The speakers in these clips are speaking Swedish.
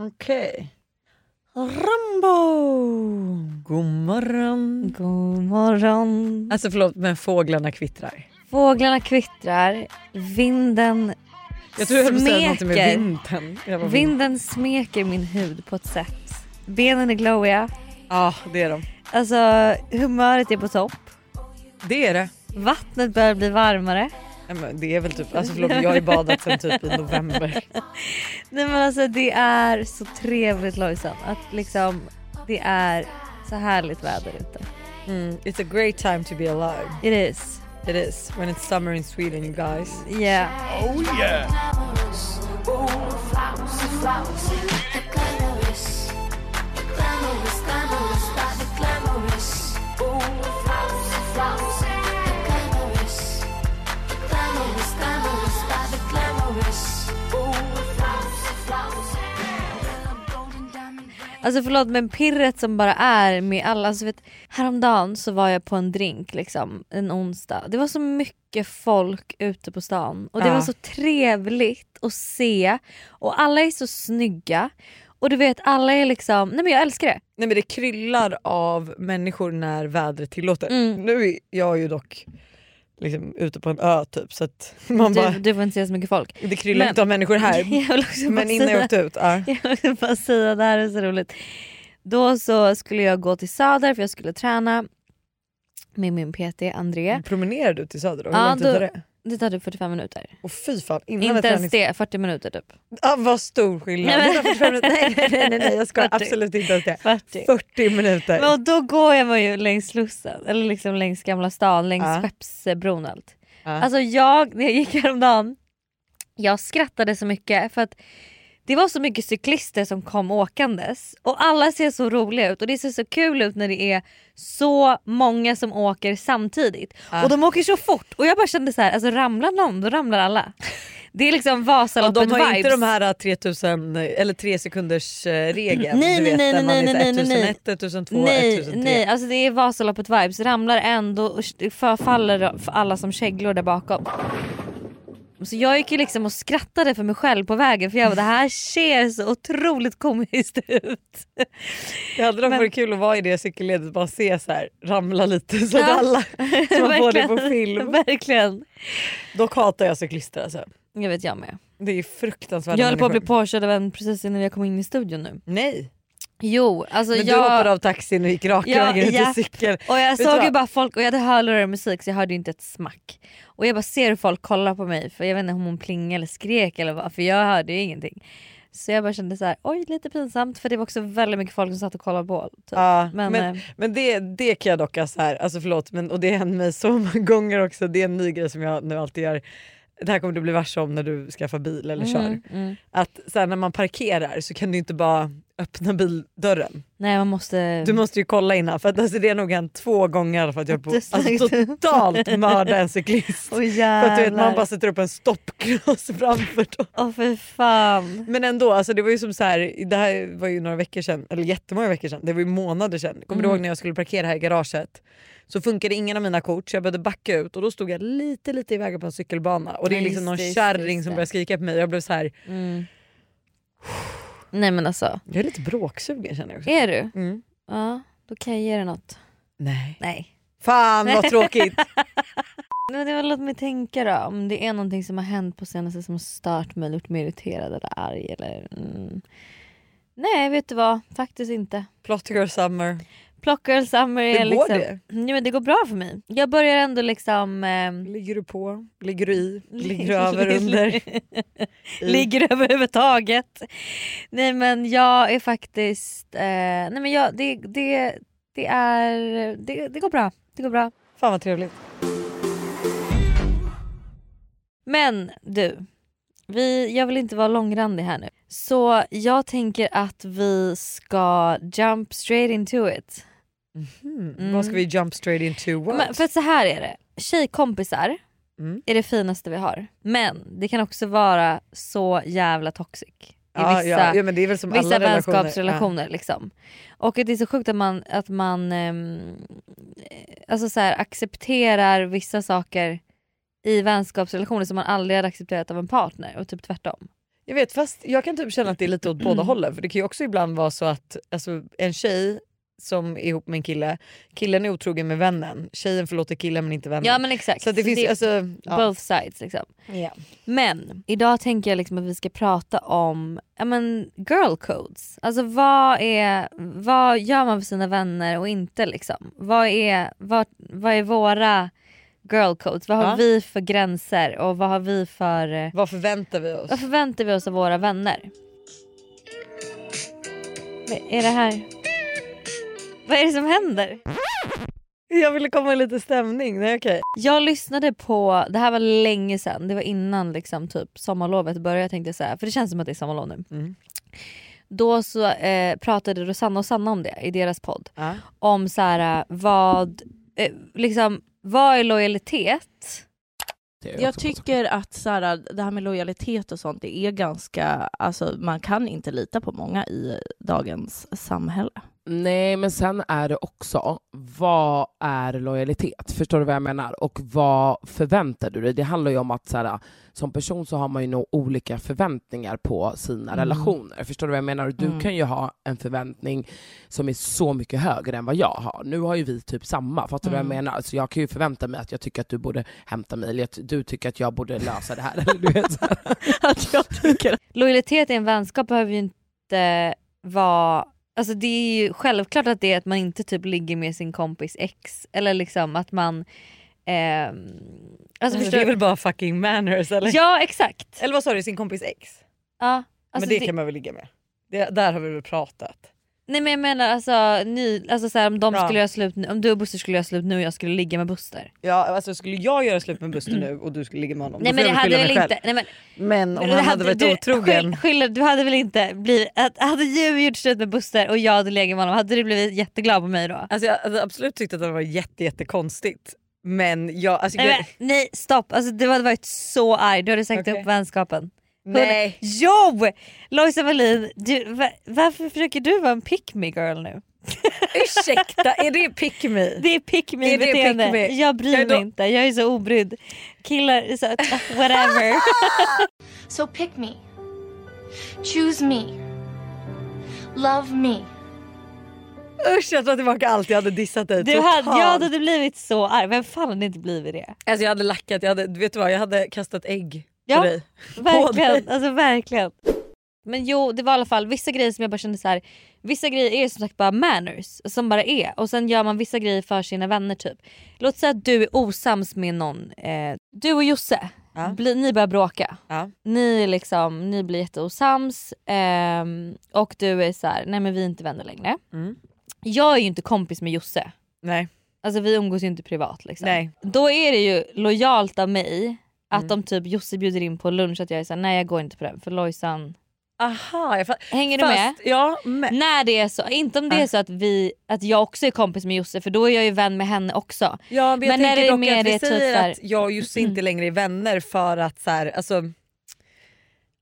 Okej. Rambo! God morgon. God morgon. Alltså förlåt men fåglarna kvittrar. Fåglarna kvittrar, vinden Jag tror jag att säga något med smeker. vinden. Vinden smeker min hud på ett sätt. Benen är glowiga. Ja det är de. Alltså humöret är på topp. Det är det. Vattnet börjar bli varmare. Men det är väl typ, alltså förlåt jag har ju badat sen typ i november. Nej men alltså det är så trevligt Lojsan att liksom det är så härligt väder ute. Mm, it's a great time to be alive. It is. It is. When it's summer in Sweden you guys. Yeah. Oh yeah! Alltså förlåt men pirret som bara är med alla, alltså vet, häromdagen så var jag på en drink liksom en onsdag. Det var så mycket folk ute på stan och det Ja. var så trevligt att se och alla är så snygga och du vet alla är liksom, nej men jag älskar det. Nej men det kryllar av människor när vädret tillåter. Mm. Nu är jag ju dock liksom ute på en ö typ så att man bara, Du, du får inte se så mycket folk. det kryllar Men- inte av människor här. Men innan jag åkte ut, ja. Jag vill bara säga, det här är så roligt. Då så skulle jag gå till Söder för jag skulle träna med min PT André. Promenerar du till Söder då? Hur Ja, lång tid då- det? Det tar typ 45 minuter. Och fy fan, innan Inte ens det, 40 minuter typ. Ah, vad stor skillnad. Nej, men- Det var 45 minuter. nej, nej, nej, nej, jag ska 40. absolut inte ens det. 40. 40 minuter. Men då går jag mig ju längs Slussen, eller liksom längs Gamla stan, längs Ja. Skeppsbron och allt. Ja. Alltså jag, när jag gick häromdagen, jag skrattade så mycket för att det var så mycket cyklister som kom åkandes och alla ser så roliga ut och det ser så kul ut när det är så många som åker samtidigt. Ja. Och de åker så fort och jag bara kände så här, alltså ramlar någon då ramlar alla. Det är liksom Vasaloppen de har inte de här 3000 eller 3 sekunders eh, regeln. Nej, nej, nej, nej, är nej, nej, nej. 1001, 1002, Nej, 1003. nej alltså det är Vasaloppet vibes, ramlar ändå och förfaller för alla som käglor där bakom. Så jag gick ju liksom och skrattade för mig själv på vägen för jag bara, det här ser så otroligt komiskt ut. Det hade dock varit kul att vara i det cykelledet och bara se så här, ramla lite så att Ja. alla så man får det på film. Verkligen. Dock hatar jag cyklister alltså. Jag vet jag med. Det är fruktansvärda Jag höll på att bli påkörd av en precis innan jag kom in i studion nu. Nej, Jo, alltså men du jag... hoppade av taxin och gick raka Ja, vägen ut ja. till cykel. Och jag Vet du såg ju bara folk och jag hade hörlurar och musik så jag hörde inte ett smack. Och jag bara ser hur folk kollar på mig för jag vet inte om hon plingade eller skrek eller vad för jag hörde ju ingenting. Så jag bara kände så här, oj lite pinsamt för det var också väldigt mycket folk som satt och kollade på. Typ. Ja, men, men, eh, men det, det kan jag dock så här, alltså förlåt men, och det händer mig så många gånger också, det är en ny grej som jag nu alltid gör. Det här kommer du bli varse om när du skaffar bil eller kör. mm, mm. Att så här, när man parkerar så kan du inte bara öppna bildörren. Nej man måste... Du måste ju kolla innan för att alltså, det har nog hänt två gånger för att jag på är alltså, totalt mörda en cyklist. Åh för att du vet, man bara sätter upp en stoppkloss framför dem. Åh för fan. Men ändå, alltså, det var ju som så här, det här var ju några veckor sedan, eller jättemånga veckor sedan, det var ju månader sedan. Kommer du Mm. ihåg när jag skulle parkera här i garaget? Så funkade ingen av mina kort så jag behövde backa ut och då stod jag lite lite i vägen på en cykelbana och det är liksom någon kärring som börjar skrika på mig. Jag blev så här, Mm. Nej men alltså, jag är lite bråksugen känner jag också. är du? Mm. Ja, då kan jag ge dig något. Nej. Nej. Fan vad tråkigt! Men det var låt mig tänka då, om det är någonting som har hänt på senaste som har stört mig, gjort mig irriterad eller arg eller... Mm. Nej vet du vad, faktiskt inte. Plot girl summer. Plocker Summer är Hur går liksom... det? Ja, men det går bra för mig. Jag börjar ändå liksom... ehm, Ligger du på? Ligger du i? Ligger du över under? Ligger överhuvudtaget. Nej men jag är faktiskt... Eh, nej men jag, det, det, det är... Det, det går bra. Det går bra. Fan vad trevligt. Men du, vi, jag vill inte vara långrandig här nu. Så jag tänker att vi ska jump straight into it. Hmm. Mm. Vad ska vi jump straight into what? Men, för att så här är det, tjejkompisar Mm. är det finaste vi har. Men det kan också vara så jävla toxic. I ja, vissa, ja, ja, men det är väl som vissa alla relationer. vänskapsrelationer. Liksom. Och att det är så sjukt att man, att man ehm, alltså så här, accepterar vissa saker i vänskapsrelationer som man aldrig hade accepterat av en partner och typ tvärtom. Jag vet fast jag kan typ känna att det är lite åt båda hållen för det kan ju också ibland vara så att alltså, en tjej som är ihop med en kille, killen är otrogen med vännen, tjejen förlåter killen men inte vännen. Ja men exakt. så det finns alltså, ja. Both sides liksom. Ja. Men idag tänker jag liksom att vi ska prata om ja, men girl codes. Alltså vad, är, vad gör man för sina vänner och inte liksom? Vad är, vad, vad är våra girl codes? Vad har Ja. vi för gränser och vad har vi för... eh, Vad förväntar vi oss? Vad förväntar vi oss av våra vänner? Är det här? Vad är det som händer? Jag ville komma i lite stämning, nej okej. Jag lyssnade på, det här var länge sedan, det var innan liksom typ sommarlovet började tänkte jag säga, för det känns som att det är sommarlov nu. Mm. Då så eh, pratade Rosanna och Sanna om det i deras podd. Ja. Om så här, vad, eh, liksom, vad är lojalitet? Jag tycker att så här, det här med lojalitet och sånt, det är ganska, alltså man kan inte lita på många i dagens samhälle. Nej, men sen är det också, vad är lojalitet? Förstår du vad jag menar? Och vad förväntar du dig? Det handlar ju om att så här, som person så har man ju nog olika förväntningar på sina Mm. relationer. Förstår du vad jag menar? Du Mm. kan ju ha en förväntning som är så mycket högre än vad jag har. Nu har ju vi typ samma, fattar du vad Mm. jag menar? Alltså jag kan ju förvänta mig att jag tycker att du borde hämta mig, eller att du tycker att jag borde lösa det här. Eller du vet, så. Att jag tycker Lojalitet i en vänskap behöver ju inte vara Alltså det är ju självklart att det är att man inte typ ligger med sin kompis ex eller liksom att man... ehm, alltså förstår det är väl bara fucking manners eller? Ja exakt! Eller vad sa du, sin kompis ex? Ja, alltså men det, det- kan man väl ligga med? Det, där har vi väl pratat? Nej men jag menar alltså, ni, alltså så här, om, de skulle göra slut, om du och Buster skulle göra slut nu och jag skulle ligga med Buster. Ja alltså skulle jag göra slut med Buster nu och du skulle ligga med honom Nej då men det jag hade väl inte... Nej, men, Men om han hade varit du, otrogen. Skyll- du hade väl inte blivit... Att, hade du gjort slut med Buster och jag hade legat med honom, hade du blivit jätteglad på mig då? Alltså jag hade absolut tyckt att det var jätte, jättekonstigt. Men jag... Alltså, Nej, jag men, nej stopp, alltså, du hade varit så arg, du hade sagt Okej. upp vänskapen. Nej. Jo! Lojsa Wallin, du, va, varför försöker du vara en pick me girl nu? Ursäkta, är det pick me? Det är pick me Är beteende. pick me? Jag bryr mig inte, jag är så obrydd. Killar så whatever. So pick me. Choose me. Love me. Usch jag tar tillbaka allt jag hade dissat dig Du hade, jag hade blivit så arg, vem fan hade inte blivit det? Alltså jag hade lackat, jag hade, vet du vad, jag hade kastat ägg Ja, på dig. Verkligen, alltså verkligen. Men jo det var i alla fall vissa grejer som jag bara kände så här. Vissa grejer är som sagt bara manners som bara är och sen gör man vissa grejer för sina vänner typ. Låt säga att du är osams med någon, eh, du och Josse, Ja. bli, ni börjar bråka. Ja. Ni, liksom, ni blir jätteosams ehm, och du är så här: nej men vi är inte vänner längre. Mm. Jag är ju inte kompis med Josse. Nej. Alltså vi umgås ju inte privat liksom. Nej. Då är det ju lojalt av mig att Mm. om typ Josse bjuder in på lunch att jag är såhär, nej jag går inte på den för Lojsan. Aha, jag. Hänger du med? Fast, ja, men... När det är så, inte om det är så att, vi, att jag också är kompis med Josse för då är jag ju vän med henne också. Ja, men Men när det är mer att vi det typ säger så här- att jag och Jussi inte längre är vänner för att så här, alltså,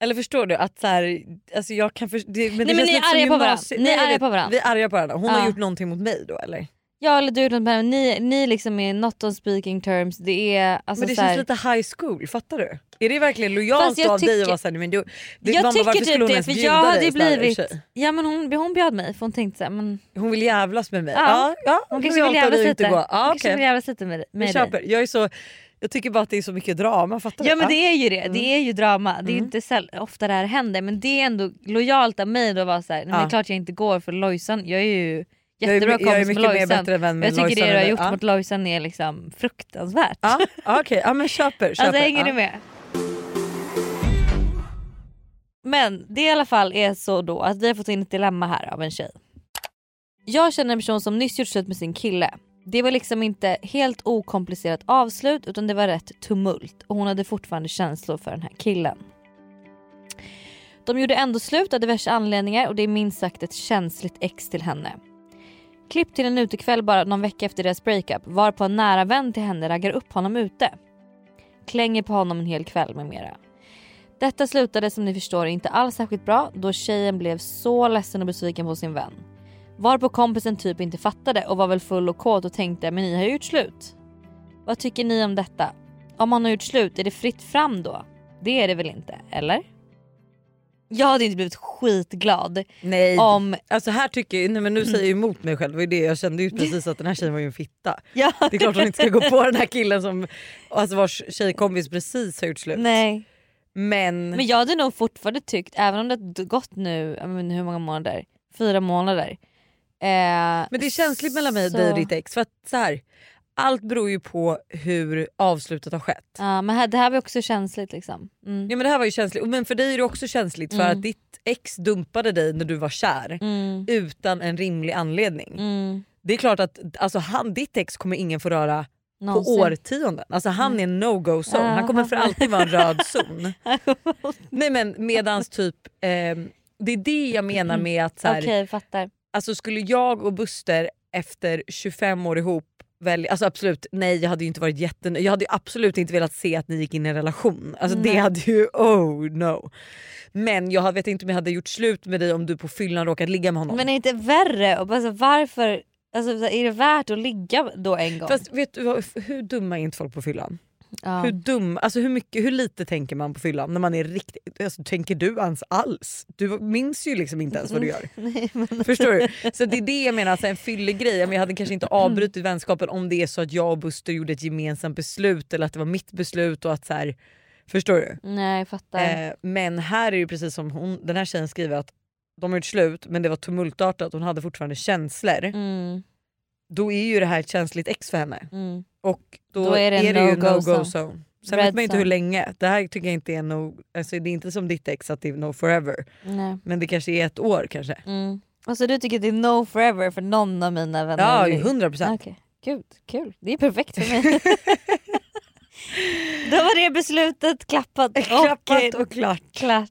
eller förstår du att så här, alltså jag kan för, det, men det Nej, men känns ni är arga på varandra. Ni är arga på varandra. Vi är arga på varandra. Hon Ja. har gjort någonting mot mig då eller? Ja eller du, ni, ni liksom är not on speaking terms. Det är alltså men det så här, känns lite high school, fattar du? Är det verkligen lojalt jag av dig att tycker- vara såhär, men du, det, jag mamma, tycker varför skulle typ hon det ens för bjuda jag hade dig blivit, tjej? ja men hon, hon bjöd mig för hon tänkte såhär, men Hon vill jävlas med mig? Ja. Ja, ja, hon kanske vill dig jävlas lite. gå. Hon Ja, okej. vill jävlas lite med, Jag med dig. köper. Jag, är så, jag tycker bara att det är så mycket drama, fattar du? Ja men det är ju det, Mm. det är ju drama. Det är Mm. inte säll- ofta det här händer men det är ändå lojalt av mig då att vara såhär, nej men Ja. klart jag inte går för Lojsan, jag är ju jag är, jättebra jag är kompis med mycket mer Lojsan. bättre vän med Jag tycker Lojsan det du har gjort ja. mot Lojsan är liksom fruktansvärt. Ja, ja, okej, ja men köper. köper. alltså hänger ja. du med? Men det i alla fall är så då att vi har fått in ett dilemma här av en tjej. Jag känner en person som nyss gjort slut med sin kille. Det var liksom inte helt okomplicerat avslut utan det var rätt tumult och hon hade fortfarande känslor för den här killen. De gjorde ändå slut av diverse anledningar och det är minst sagt ett känsligt ex till henne. Klipp till en utekväll bara någon vecka efter deras breakup varpå en nära vän till henne raggar upp honom ute. Klänger på honom en hel kväll med mera. Detta slutade som ni förstår inte alls särskilt bra då tjejen blev så ledsen och besviken på sin vän. Varpå kompisen typ inte fattade och var väl full och kåt och tänkte men ni har ju gjort slut. Vad tycker ni om detta? Om man har gjort slut, är det fritt fram då? Det är det väl inte, eller? Jag hade inte blivit skitglad Nej. om... Alltså här tycker nej men nu säger jag emot mig själv, det det jag kände ju precis att den här tjejen var ju en fitta. Ja, Det är klart hon inte ska gå på den här killen som alltså vars tjejkompis precis har gjort slut. Nej. Men, Men jag hade nog fortfarande tyckt, även om det gått nu, inte hur många månader? Fyra månader. Eh, men det är känsligt mellan mig och så- dig och ditt ex för att så här, allt beror ju på hur avslutet har skett. Ja men här, det här var också känsligt liksom. Mm. Ja men det här var ju känsligt, men för dig är det också känsligt för Mm. att ditt ex dumpade dig när du var kär Mm. utan en rimlig anledning. Mm. Det är klart att alltså, han, ditt ex kommer ingen få röra Någonsin. på årtionden. Alltså han är en no-go zone, han kommer för alltid vara en röd zon. Nej men medans typ, ehm, det är det jag menar med att så här, Okej fattar. alltså skulle jag och Buster efter 25 år ihop välja, alltså absolut nej jag hade ju inte varit jätten jag hade ju absolut inte velat se att ni gick in i en relation. Alltså det Nej. hade ju, oh no. Men jag vet inte om jag hade gjort slut med dig om du på fyllan råkat ligga med honom. Men är det inte värre? Och bara så, varför alltså, så är det värt att ligga då en gång? Fast vet du hur dumma är inte folk på fyllan? Ja. Hur dum, alltså hur, mycket, hur lite tänker man på fyllan när man är riktigt... Alltså, tänker du ens alls? Du minns ju liksom inte ens vad du gör. Nej, men, Förstår du? Så det är det jag menar, alltså en fyllig grej. Jag hade kanske inte avbrutit vänskapen om det är så att jag och Buster gjorde ett gemensamt beslut eller att det var mitt beslut. och att så här, Förstår du? nej jag fattar. Eh, men här är det precis som hon, den här tjejen skriver att de har gjort slut men det var tumultartat hon hade fortfarande känslor. Mm, Då är ju det här ett känsligt ex för henne. mm. Och då, Då är är det det, en ju no-go zone. Sen Red vet man inte hur länge. Det här tycker jag inte är no, alltså det är inte som ditt ex att det är no forever. Nej. Men det kanske är ett år kanske. Mm. Alltså du tycker det är no forever för någon av mina vänner? Ja, 100 procent. Okej, gud kul. Det är perfekt för mig. Då var det beslutet klappat och, Klappat och klart. klart.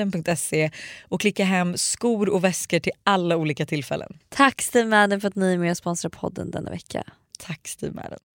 steamadden.se och klicka hem skor och väskor till alla olika tillfällen. Tack Steve Madden för att ni är med och sponsrar podden denna vecka. Tack Steve Madden.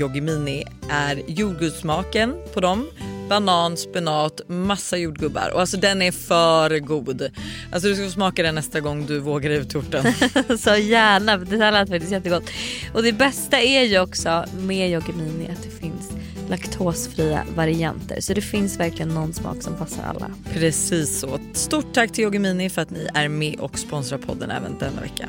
Yoggi Mini är jordgubbssmaken på dem. Banan, spenat, massa jordgubbar och alltså den är för god. Alltså du ska få smaka den nästa gång du vågar ut torten. Så gärna, det här lät faktiskt jättegott. Och det bästa är ju också med Yoggi Mini att det finns laktosfria varianter. Så det finns verkligen någon smak som passar alla. Precis så. Stort tack till Yoggi Mini för att ni är med och sponsrar podden även denna vecka.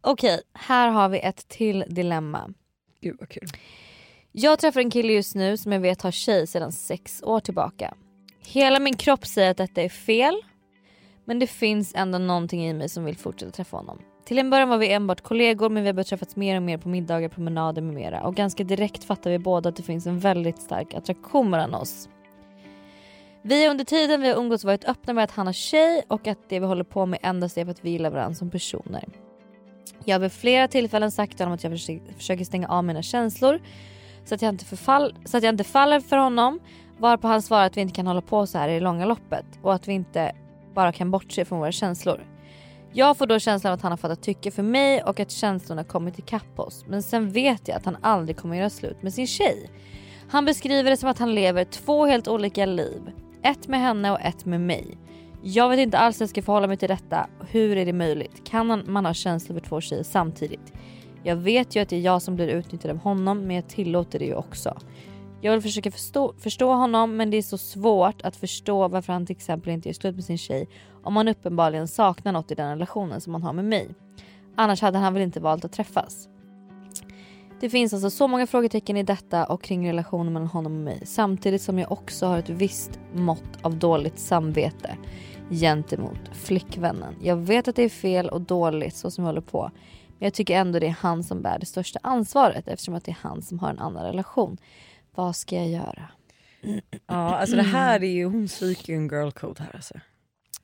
Okej, här har vi ett till dilemma. Gud vad kul. Jag träffar en kille just nu som jag vet har tjej sedan sex år tillbaka. Hela min kropp säger att detta är fel. Men det finns ändå någonting i mig som vill fortsätta träffa honom. Till en början var vi enbart kollegor men vi har börjat träffas mer och mer på middagar, promenader med mera. Och ganska direkt fattar vi båda att det finns en väldigt stark attraktion mellan oss. Vi har under tiden vi har umgåtts varit öppna med att han har tjej och att det vi håller på med endast är för att vi gillar varandra som personer. Jag har vid flera tillfällen sagt till honom att jag försöker- stänga av mina känslor så att, jag inte förfall, så att jag inte faller för honom. Varpå han svarar att vi inte kan hålla på så här i det långa loppet och att vi inte bara kan bortse från våra känslor. Jag får då känslan av att han har fattat tycke för mig och att känslorna kommit ikapp oss. Men sen vet jag att han aldrig kommer göra slut med sin tjej. Han beskriver det som att han lever två helt olika liv. Ett med henne och ett med mig. Jag vet inte alls hur jag ska förhålla mig till detta. Hur är det möjligt? Kan man, ha känslor för två tjejer samtidigt? Jag vet ju att det är jag som blir utnyttjad av honom men jag tillåter det ju också. Jag vill försöka förstå, förstå honom men det är så svårt att förstå varför han till exempel inte gör slut med sin tjej om han uppenbarligen saknar något i den relationen som han har med mig. Annars hade han väl inte valt att träffas. Det finns alltså så många frågetecken i detta och kring relationen mellan honom och mig samtidigt som jag också har ett visst mått av dåligt samvete gentemot flickvännen. Jag vet att det är fel och dåligt så som jag håller på men jag tycker ändå det är han som bär det största ansvaret eftersom att det är han som har en annan relation. Vad ska jag göra? Ja, alltså det här är ju, hon sviker ju en girl code här alltså.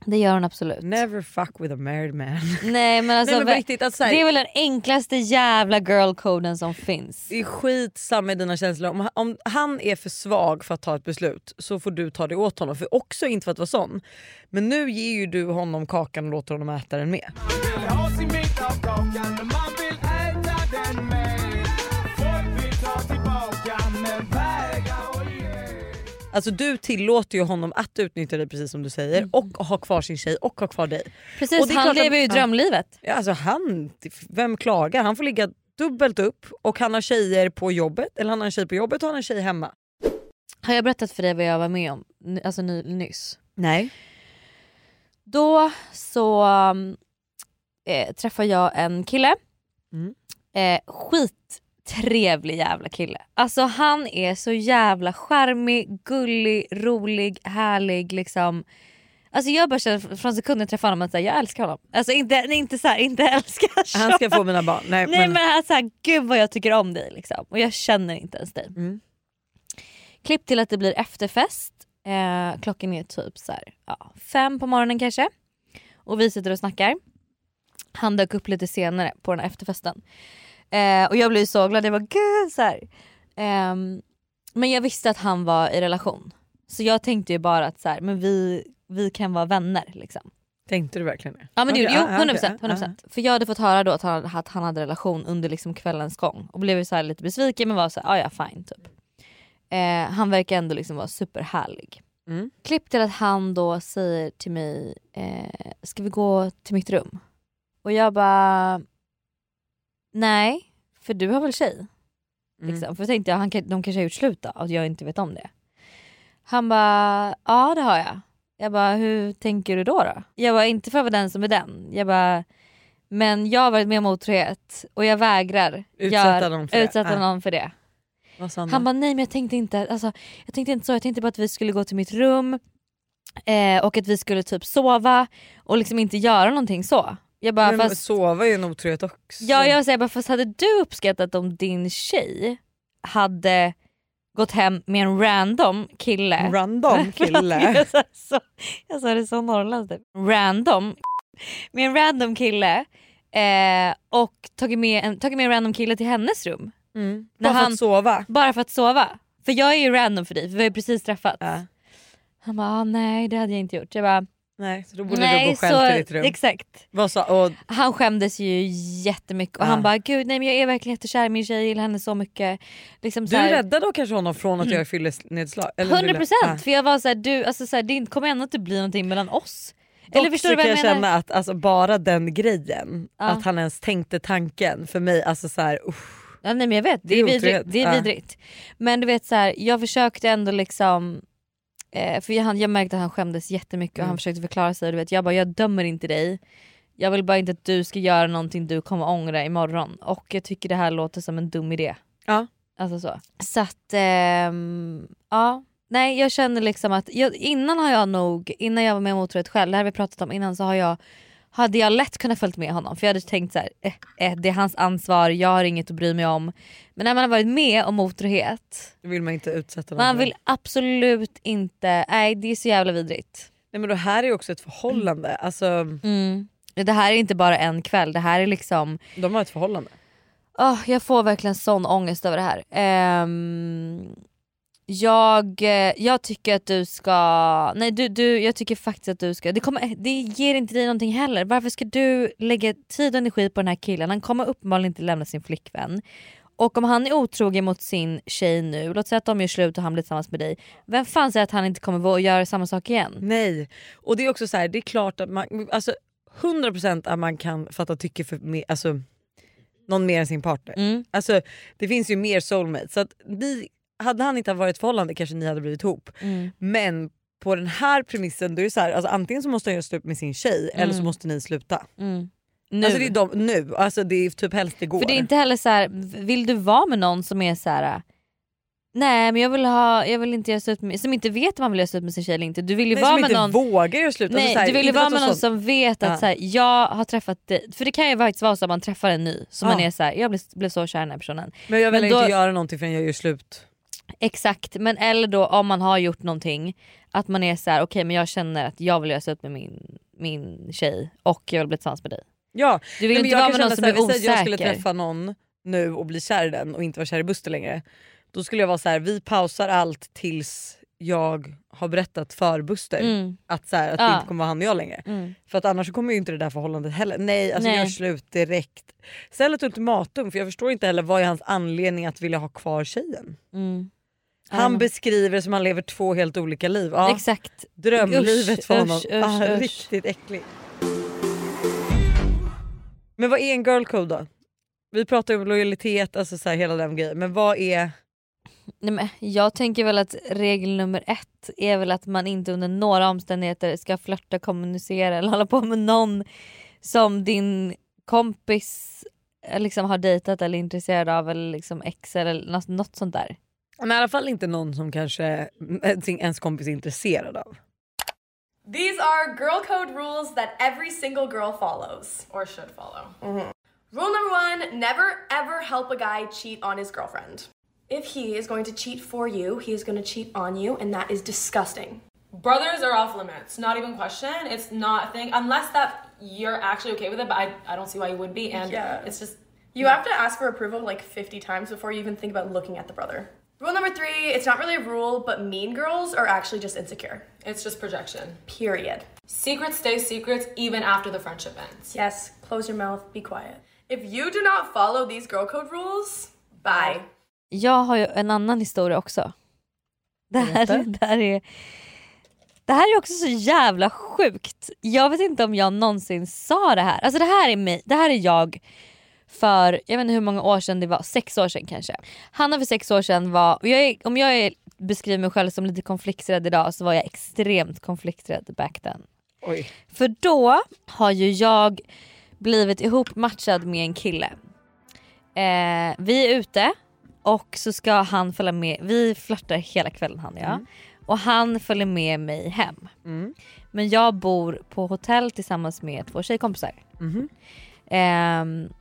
Det gör hon absolut. Never fuck with a married man. Nej men alltså Nej, men riktigt, att så här- det är väl den enklaste jävla girl-coden som finns. Det är skitsamma med dina känslor. Om, om han är för svag för att ta ett beslut så får du ta det åt honom. För också inte för att vara sån. Men nu ger ju du honom kakan och låter honom äta den med. Alltså du tillåter ju honom att utnyttja dig precis som du säger och ha kvar sin tjej och ha kvar dig. Precis, Och det är han att- lever ju drömlivet. Ja, alltså han, vem klagar? Han får ligga dubbelt upp och han har tjejer på jobbet eller han har en tjej på jobbet och han har en tjej hemma. Har jag berättat för dig vad jag var med om alltså ny, nyss? Nej. Då så eh, träffade jag en kille. Mm. Eh, skittrevlig jävla kille. Alltså han är så jävla charmig, gullig, rolig, härlig liksom. Alltså jag bara känner från sekunden jag träffade honom att så här, jag älskar honom. Alltså inte, inte så här, inte älskar Han ska få mina barn. Nej, Nej men, men han såhär, gud vad jag tycker om dig liksom. Och jag känner inte ens dig. Mm. Klipp till att det blir efterfest. Eh, klockan är typ så här, ja, fem på morgonen kanske. Och vi sitter och snackar. Han dök upp lite senare på den här efterfesten. Eh, och jag blev så glad, jag var gud så. Ehm, Men jag visste att han var i relation. Så jag tänkte ju bara att så här, men vi, vi kan vara vänner liksom. Tänkte du verligen det? Ja men det gjorde ja, jo, ja, 100%, okej, 100%. För jag hade fått höra då att han, att han hade relation under liksom kvällens gång och blev så här lite besviken men var så här, "Ah, ja fine typ. Eh, han verkar ändå liksom vara superhärlig. Mm. Klipp till att han då säger till mig, eh, ska vi gå till mitt rum? Och jag bara, nej för du har väl tjej? Mm. Liksom. För jag tänkte jag, han, kan- de kanske har gjort slut då och jag inte vet om det. Han bara, ja det har jag. Jag bara, hur tänker du då? då? Jag bara, inte för att vara den som är den. Jag bara, men jag har varit med om otrohet och jag vägrar Utsätta gör- någon för det. utsätta Ja. någon för det. Sa han bara, nej men jag tänkte inte, alltså, jag tänkte inte så, jag tänkte bara att vi skulle gå till mitt rum eh, och att vi skulle typ sova och liksom inte göra någonting så. Jag bara, men fast, sova är ju en otrohet också. ja, jag säger bara, fast hade du uppskattat om din tjej hade gått hem med en random kille Random kille. jag, sa, så, jag sa det så norrländskt. typ. Random. Med en random kille eh, och tagit med, en, tagit med en random kille till hennes rum. Mm. Bara för han- att sova. Bara för att sova. För jag är ju random för dig för vi har ju precis träffats. Ja. Han bara ah, nej det hade jag inte gjort. Jag bara Nej, så då borde Nej, du gå själv så- till ditt rum. Exakt. Sa, och, Han skämdes ju jättemycket och Ja. han bara gud nej men jag är verkligen jättekär i min tjej, jag gillar henne så mycket. Liksom du så här- räddade då kanske honom från att göra fyllenedslag? eller 100% ville- för jag var såhär, du alltså så här, det kommer ändå inte bli någonting mellan oss. Dock Eller förstår så du vad kan jag jag menar? känna att alltså, bara den grejen, Ja. att han ens tänkte tanken för mig, alltså så här, usch. Ja, nej men jag vet, det Det är, vidrigt. Det är Ja. vidrigt. Men du vet så här, jag försökte ändå liksom eh, för jag, jag märkte att han skämdes jättemycket och Mm. han försökte förklara sig. Du vet, jag bara jag dömer inte dig. Jag vill bara inte att du ska göra någonting du kommer ångra imorgon. Och jag tycker det här låter som en dum idé. Ja. Alltså så. Så att ehm, ja. Nej jag känner liksom att jag, innan har jag nog, innan jag var med om otrohet själv, det här har vi pratat om innan så har jag hade jag lätt kunnat följt med honom för jag hade tänkt så här, eh, eh, det är hans ansvar, jag har inget att bry mig om. Men när man har varit med om otrohet, Då vill man inte utsätta någon man vill absolut inte, nej det är så jävla vidrigt. Nej men det här är ju också ett förhållande, alltså, Mm. Det här är inte bara en kväll, det här är liksom de har ett förhållande. Åh, jag får verkligen sån ångest över det här. Ehm, jag, eh, jag tycker att du ska... Nej du, du, jag tycker faktiskt att du ska... Det, kommer, det ger inte dig någonting heller. Varför ska du lägga tid och energi på den här killen? Han kommer uppenbarligen inte lämna sin flickvän. Och om han är otrogen mot sin tjej nu, låt säga att de gör slut och han blir tillsammans med dig. Vem fan säger att han inte kommer våga göra samma sak igen? Nej, och det är också så här, det är klart att man, alltså 100% att man kan fatta tycke för mer, alltså, någon mer än sin partner. Mm. Alltså, det finns ju mer soulmates. Så att ni, hade han inte varit förhållande kanske ni hade blivit ihop. Mm. Men på den här premissen då är det så här, alltså, antingen så måste han göra slut med sin tjej eller så Mm. måste ni sluta. Mm. Nu. Alltså det är de, nu, alltså det är typ helst igår. För det är inte heller så här, vill du vara med någon som är så här. Nej men jag vill, ha, jag vill inte göra slut med, som inte vet om man vill göra slut med sin tjej eller inte. Du vill ju Nej, vara med inte någon vågar göra slut. Alltså Nej så här, du vill ju inte vara med någon sånt- som vet att Ja. så här, jag har träffat dig. För det kan ju faktiskt vara så att man träffar en ny som Ja. man är så här, jag blev, blev så kär i den här personen. Men jag vill Men inte då- göra någonting förrän jag gör slut. Exakt men eller då om man har gjort någonting att man är så här: okej men jag känner att jag vill göra slut med min, min tjej och jag vill bli tillsammans med dig. Ja, Du vill Nej, inte jag vara med någon som är att jag skulle osäker. träffa någon nu och bli kär i den och inte vara kär i Buster längre. Då skulle jag vara så här: vi pausar allt tills jag har berättat för Buster Mm. att, så här, att Ja. det inte kommer vara han och jag längre. Mm. För att annars kommer ju inte det där förhållandet heller. Nej, alltså Nej. gör slut direkt. Ställ ett ultimatum för jag förstår inte heller vad är hans anledning att vilja ha kvar tjejen. Mm. Han Ja. beskriver som han lever två helt olika liv. Ja, Exakt. Drömlivet Usch, för honom. usch, usch, ah, usch. Riktigt äckligt. Men vad är en girl code då? Vi pratar ju om lojalitet, alltså så här, hela den grejen. Men vad är... Nej, men jag tänker väl att regel nummer ett är väl att man inte under några omständigheter ska flörta, kommunicera eller hålla på med någon som din kompis eh, liksom har dejtat eller är intresserad av eller liksom ex eller något, något sånt där. Men i alla fall inte någon som kanske ens kompis är intresserad av. These are girl code rules that every single girl follows or should follow. Rule number one never ever help a guy cheat on his girlfriend. If he is going to cheat for you, he is going to cheat on you, and that is disgusting. Brothers are off limits, not even question. It's not a thing unless that you're actually okay with it. But I, I don't see why you would be. And Yeah. it's just You have to ask for approval like 50 times before you even think about looking at the brother. Rule number three it's not really a rule, but mean girls are actually just insecure. it's just projection. Period. Secrets stay secrets even after the friendship ends. Yes, close your mouth, be quiet. If you do not follow these girl code rules, bye. Jag har ju en annan historia också. Det här, det här, är, det här är också så jävla sjukt. Jag vet inte om jag någonsin sa det här. Alltså det här är, mig, det här är jag för, jag vet inte hur många år sedan det var, sex år sedan kanske. Hanna för sex år sedan var, jag är, om jag är, beskriver mig själv som lite konflikträdd idag så var jag extremt konflikträdd back then. Oj. För då har ju jag blivit ihopmatchad med en kille. Eh, vi är ute och så ska han följa med, vi flörtar hela kvällen han och jag. Och han följer med mig hem. Mm. Men jag bor på hotell tillsammans med två tjejkompisar. Mhm. Ehm,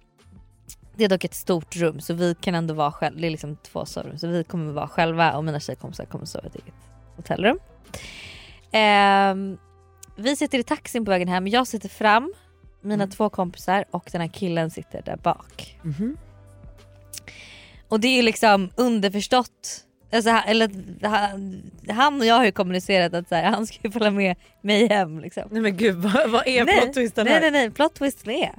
det är dock ett stort rum så vi kan ändå vara själva, det är liksom två sovrum så vi kommer vara själva och mina tjejkompisar kommer sova i ett eget hotellrum. Ehm, vi sitter i taxin på vägen hem, jag sitter fram, mina två kompisar och den här killen sitter där bak. Mhm. Och det är liksom underförstått Alltså, han, eller, han, och jag har ju kommunicerat att så här, han ska ju följa med mig hem. Liksom. Nej men gud vad, vad är nej, plot twisten nej, här? nej nej plot twisten är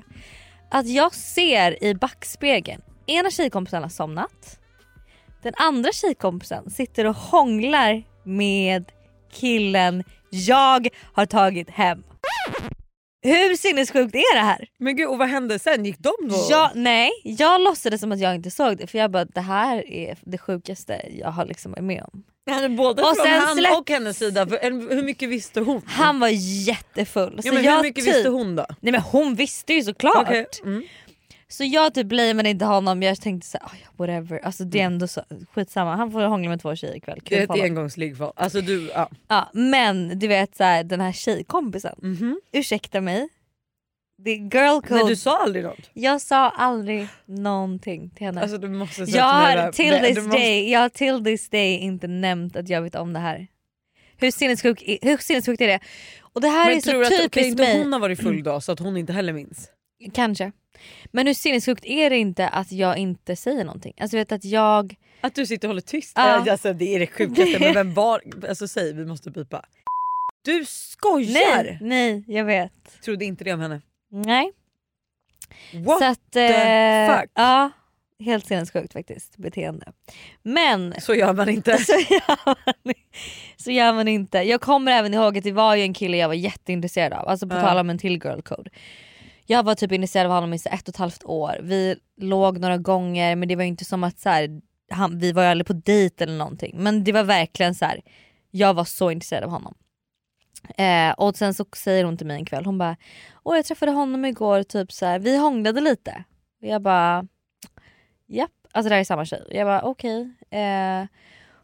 att jag ser i backspegeln ena tjejkompisen har somnat. Den andra tjejkompisen sitter och hånglar med killen jag har tagit hem. Hur sinnessjukt är det här? Men gud och vad hände sen? Gick de då? Jag, nej, jag låtsades som att jag inte såg det för jag bara det här är det sjukaste jag har liksom varit med om. Ja, både Och från sen han släpp- och hennes sida. Hur mycket visste hon? Han var jättefull. Ja, men hur mycket typ- visste hon då? Nej men hon visste ju såklart. Okej, mm. Så jag typ blameade inte honom, jag tänkte såhär, "Oj, whatever, alltså det är ändå så, skitsamma han får hångla med två tjejer ikväll. Kul Det är ett engångsligg för Alltså du, ja. Ja, men du vet så här, den här tjejkompisen, Mhm. ursäkta mig. Det är girl code. Men du sa aldrig något? Jag sa aldrig någonting till henne. Alltså du måste jag mig har till this måste- day, jag har till this day inte nämnt att jag vet om det här. Hur sinnessjukt hur sinnessjukt är det? Och det här Men är så tror du att typiskt inte mig. hon har varit full då så att hon inte heller minns? Kanske. Men hur sinnessjukt är det inte att jag inte säger någonting? Alltså vet att jag... Att du sitter och håller tyst? Ja. Alltså, det är det sjukaste men vem var... Alltså säg vi måste pipa. Du skojar! Nej, nej jag vet. Trodde inte det om henne. Nej. What så att, the eh, fuck? Ja, helt sinnessjukt faktiskt beteende. Men Så gör man inte. så, gör man, så gör man inte. Jag kommer även ihåg att det var ju en kille jag var jätteintresserad av, alltså på Ja. tal om en till girl code. Jag var typ intresserad av honom i så ett och ett halvt år. Vi låg några gånger men det var ju inte som att så här, han, vi var ju aldrig på dejt eller någonting. Men det var verkligen så här. jag var så intresserad av honom. Eh, och sen så säger hon till mig en kväll, hon bara Åh jag träffade honom igår, typ så här, vi hånglade lite. Och jag bara japp, alltså det här är samma tjej. Jag bara okej. Eh,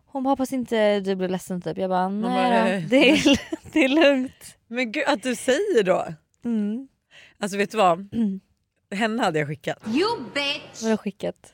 hon bara hoppas inte du blir ledsen typ. Jag bara nej bara, då, det, är, det är lugnt. Men gud att du säger då. Mm. Alltså vet du vad? Henne hade jag skickat. You bitch! Vadå skickat?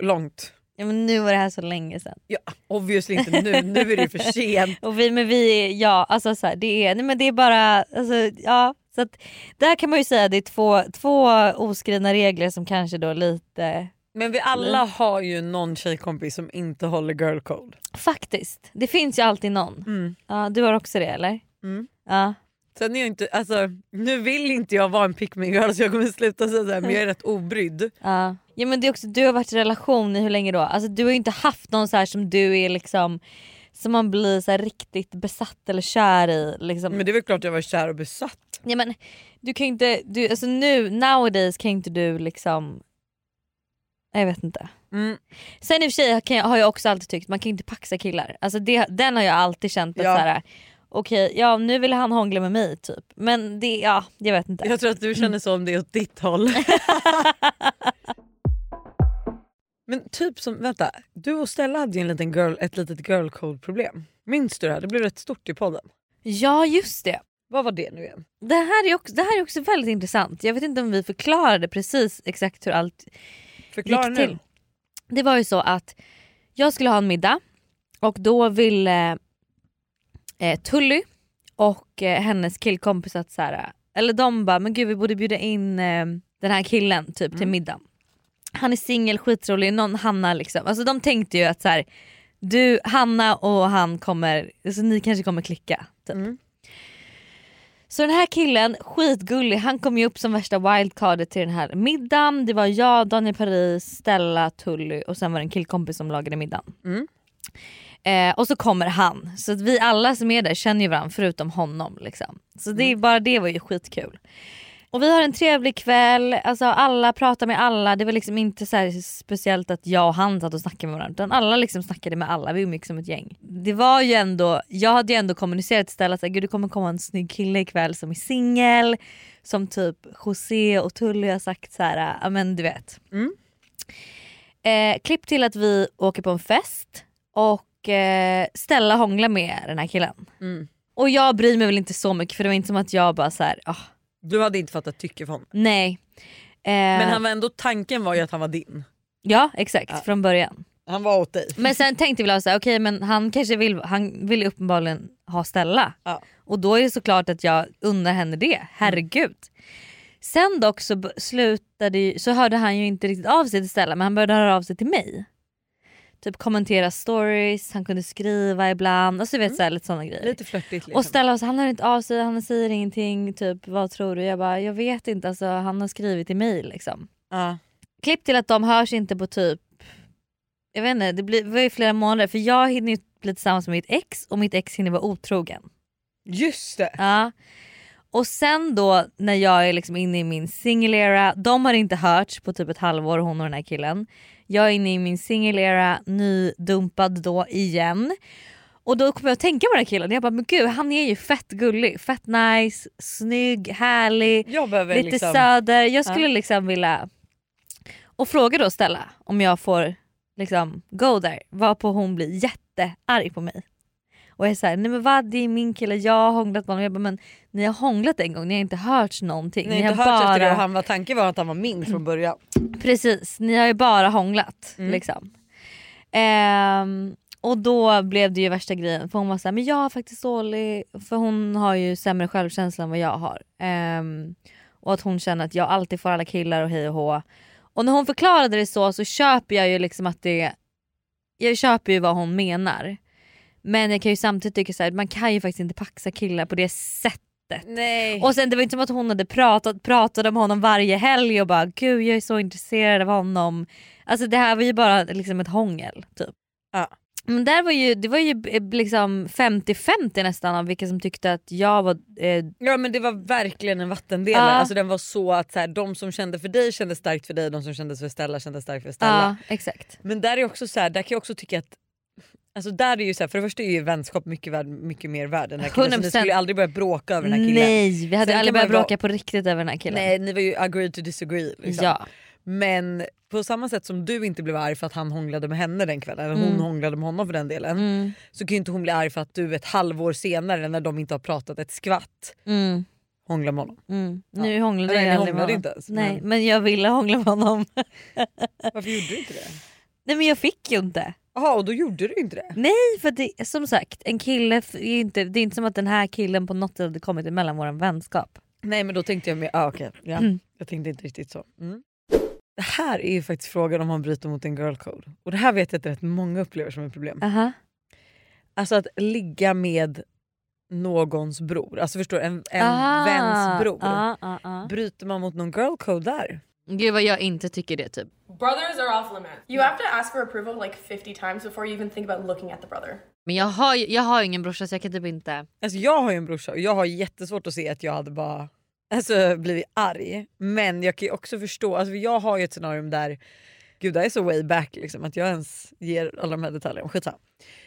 Långt. Ja men nu var det här så länge sedan. Ja, obviously inte nu, nu är det för sent. Och vi, men vi, är- ja alltså så här, det är, nej men det är bara, alltså ja. Så att, där kan man ju säga att det är två, två oskrivna regler som kanske då lite Men vi alla har ju någon tjejkompis som inte håller girl code. Faktiskt. Det finns ju alltid någon. Ja, du har också det eller? Mm. Ja. Sen är jag inte, alltså, nu vill inte jag vara en pick me girl så jag kommer sluta säga såhär men jag är rätt obrydd. Ja. ja men det är också, du har varit i relation i hur länge då? Alltså du har ju inte haft någon så här som du är liksom som man blir så riktigt besatt eller kär i. Liksom. Men det är väl klart jag var kär och besatt. Ja, men du kan inte, du, alltså nu nowadays kan inte du liksom jag vet inte. Mm. Sen i och för sig jag, har jag också alltid tyckt man kan inte paxa killar. Alltså det, den har jag alltid känt att Ja. så här, okej ja nu vill han hångla med mig typ. Men det, ja jag vet inte. Jag tror att du känner så om det är åt ditt håll. Men typ som, vänta, du och Stella hade ju en liten girl, ett litet girl code problem. Minns du det här? Det blev rätt stort i podden. Ja just det. Vad var det nu igen? Det här, är också, det här är också väldigt intressant. Jag vet inte om vi förklarade precis exakt hur allt Förklara gick nu. till. Det var ju så att jag skulle ha en middag och då ville eh, Tully och eh, hennes killkompis att så här, eller de bara men gud vi borde bjuda in eh, den här killen typ till middag. Han är singel, skitrolig, någon Hanna liksom. Alltså de tänkte ju att så här, du, Hanna och han kommer, alltså ni kanske kommer klicka. Typ. Så den här killen, skitgullig, han kom ju upp som värsta wildcardet till den här middagen. Det var jag, Daniel Paris, Stella, Tully och sen var det en killkompis som lagade middagen. Eh, och så kommer han. Så att vi alla som är där känner ju varandra förutom honom. Liksom. Så det, är bara det var ju skitkul. Och vi har en trevlig kväll, alltså alla pratar med alla. Det var liksom inte så speciellt att jag och han satt och snackade med varandra. Utan alla liksom snackade med alla, vi umgicks som ett gäng. Det var ju ändå, jag hade ju ändå kommunicerat till Stella att det kommer komma en snygg kille ikväll som är singel. Som typ José och Tully har sagt så här, ja men du vet. Eh, klipp till att vi åker på en fest och eh, Stella hånglar med den här killen. Mm. Och jag bryr mig väl inte så mycket för det var inte som att jag bara så här, ah, Du hade inte fattat tycke för honom. nej. Eh, Men han var ändå, tanken var ju att han var din. Ja exakt från början. Han var åt dig. Men sen tänkte vi såhär, okej men han kanske vill, han vill uppenbarligen ha Stella. Och då är det såklart att jag unnar henne det, herregud. Sen dock så slutade så hörde han ju inte riktigt av sig till Stella men han började höra av sig till mig. Typ kommentera stories, han kunde skriva ibland. Alltså du vet så här, lite sådana grejer. Lite flörtigt liksom. Och Stella var så, han hör inte av sig, han säger ingenting. Typ vad tror du? Jag bara jag vet inte, alltså, han har skrivit i mail liksom. Ja. Klipp till att de hörs inte på typ, jag vet inte, det blir, det var ju flera månader för jag hinner ju bli tillsammans med mitt ex och mitt ex hinner vara otrogen. Just det! Ja. Och sen då när jag är liksom inne i min singelera, de har inte hörts på typ ett halvår hon och den här killen. Jag är inne i min singelera, nydumpad då igen. Och då kommer jag att tänka på den här killen, jag bara men gud han är ju fett gullig, fett nice, snygg, härlig, lite liksom... söder. Jag skulle Ja. liksom vilja... Och fråga då Stella om jag får liksom go there, varpå hon blir jättearg på mig. Och är såhär, nej men vad det är min kille, jag har hånglat med honom. Jag bara, men ni har hånglat en gång, ni har inte hört någonting. Ni inte har hört bara... efter det och han var, tanken var att han var min från början. Precis, ni har ju bara hånglat. Mm. Liksom. Ehm, och då blev det ju värsta grejen för hon var såhär, men jag har faktiskt dålig, för hon har ju sämre självkänsla än vad jag har. Ehm, och att hon känner att jag alltid får alla killar och hej och hå. Och när hon förklarade det så så köper jag ju liksom att det, jag köper ju vad hon menar. Men jag kan ju samtidigt tycka så här, man kan ju faktiskt inte paxa killar på det sättet. Nej. Och sen det var inte som att hon hade pratat, pratat om honom varje helg och bara gud jag är så intresserad av honom. Alltså det här var ju bara liksom ett hångel typ. Ja. Men där var ju, det var ju eh, liksom 50-50 nästan av vilka som tyckte att jag var... Eh, Ja men det var verkligen en vattendelare. Ja. Alltså den var så att så här, de som kände för dig kände starkt för dig, de som kände för Stella kände starkt för Stella. ja exakt. Men där är också så här, där kan jag också tycka att Alltså där är ju så här, för det första är ju vänskap mycket, värd, mycket mer värd än den här killen. Så ni 100%. skulle aldrig börja bråka över den här killen. Nej vi hade Sen aldrig börjat vara- bråka på riktigt över den här killen. Nej ni var ju agree to disagree. Liksom. Ja. Men på samma sätt som du inte blev arg för att han hånglade med henne den kvällen, eller hon Mm. hånglade med honom för den delen. Mm. Så kan ju inte hon bli arg för att du ett halvår senare när de inte har pratat ett skvatt Mm. hånglar med honom. Mm. Nu hånglade Nej, jag aldrig med honom. inte ens, Nej men- men jag ville hångla med honom. Varför gjorde du inte det? Nej men jag fick ju inte. Jaha och då gjorde du inte det? Nej för det, som sagt en kille, är inte, det är inte som att den här killen på något sätt hade kommit emellan vår vänskap. Nej men då tänkte jag mer, ah, okej. Ja. Mm. Jag tänkte inte riktigt så. Mm. Det här är ju faktiskt frågan om man bryter mot en girl code. Och det här vet jag att rätt många upplever som ett problem. Aha. Alltså att ligga med någons bror, alltså förstår? En, en Ah, väns bror. ah, ah, ah. Bryter man mot någon girl code där? Gud vad jag inte tycker det typ. Brothers are off limits. You have to ask for approval like 50 times before you even think about looking at the brother. Men jag har, ju- jag har ingen brorsa så jag kan typ inte... Alltså jag har ju en brorsa och jag har jättesvårt att se att jag hade bara alltså, blivit arg. Men jag kan ju också förstå, alltså jag har ju ett scenario där, gud det är så way back liksom, att jag ens ger alla de här detaljerna. Skitsamma.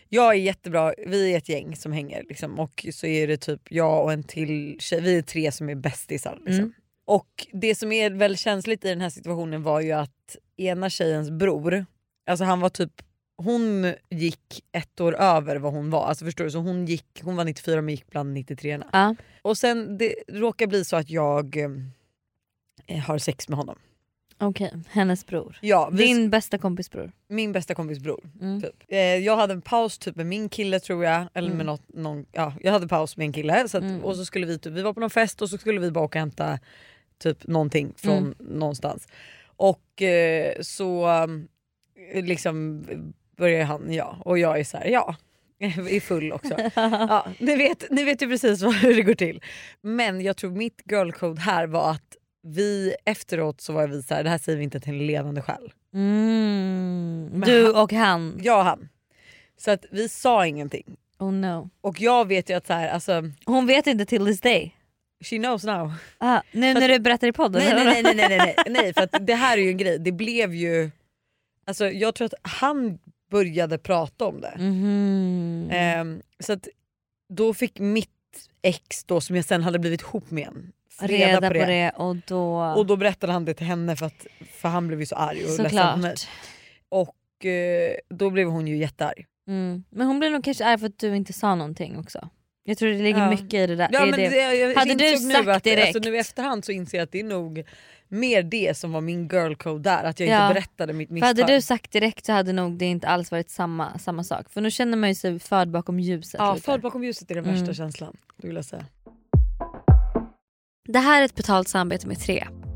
Jag är jättebra, vi är ett gäng som hänger liksom, och så är det typ jag och en till tjej, vi är tre som är bästisar. Liksom. Mm. Och det som är väldigt känsligt i den här situationen var ju att ena tjejens bror, alltså han var typ hon gick ett år över vad hon var. Alltså förstår du? Så hon, gick, hon var 94 men gick bland 93 Ja. Och sen det råkar bli så att jag eh, har sex med honom. Okej, hennes bror. Ja, vi, Din bästa kompis bror. Min bästa kompis bror. Mm. Typ. Eh, jag hade en paus typ med min kille tror jag. Eller med Mm. något, någon, ja, jag hade paus med en kille. Så att, Mm. och så skulle vi, typ, vi var på någon fest och så skulle vi bara åka och hämta typ någonting från Mm. någonstans. Och eh, så eh, liksom börjar han ja och jag är så här ja. är full också. ja, ni, vet, ni vet ju precis vad, hur det går till. Men jag tror mitt girl code här var att vi efteråt så var vi så här, det här säger vi inte till en levande själ. Mm. Du han- och han. Jag och han. Så att vi sa ingenting. Oh no. Och jag vet ju att så här, alltså, Hon vet inte till this day. She knows now. Ah, nu när du berättar i podden? Nej nej nej, nej, nej, nej, för det här är ju en grej, det blev ju... Alltså jag tror att han började prata om det. Mhm. Ehm, så att då fick mitt ex då som jag sen hade blivit ihop med en Reda på det. och då... Och då berättade han det till henne för, att, för han blev ju så arg och ledsen på mig. Såklart. Och eh, då blev hon ju jättearg. Mm. Men hon blev nog kanske arg för att du inte sa någonting också. Jag tror det ligger Ja. mycket i det där. Ja, men det... jag Hade du insåg nu sagt att, direkt? Alltså, nu i efterhand så inser jag att det är nog mer det som var min girl code där, att jag Ja. inte berättade mitt För misstag. hade du sagt direkt så hade nog det inte alls varit samma, samma sak. För nu känner man ju sig förd bakom ljuset. ja, lite. förd bakom ljuset är den värsta Mm. känslan. Det vill jag säga. Det här är ett betalt samarbete med Tre.